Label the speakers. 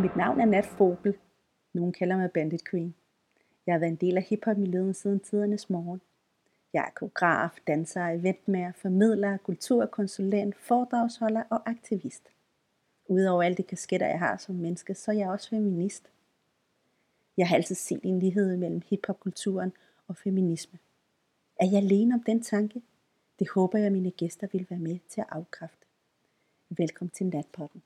Speaker 1: Mit navn er Nat Fogel. Nogen kalder mig Bandit Queen. Jeg har været en del af hiphop-miljøet siden tidernes morgen. Jeg er koreograf, danser, eventmager, formidler, kulturkonsulent, foredragsholder og aktivist. Udover alle de kasketter, jeg har som menneske, så er jeg også feminist. Jeg har altid set en lighed mellem hiphopkulturen og feminisme. Er jeg alene om den tanke? Det håber jeg, mine gæster vil være med til at afkræfte. Velkommen til Natpotten.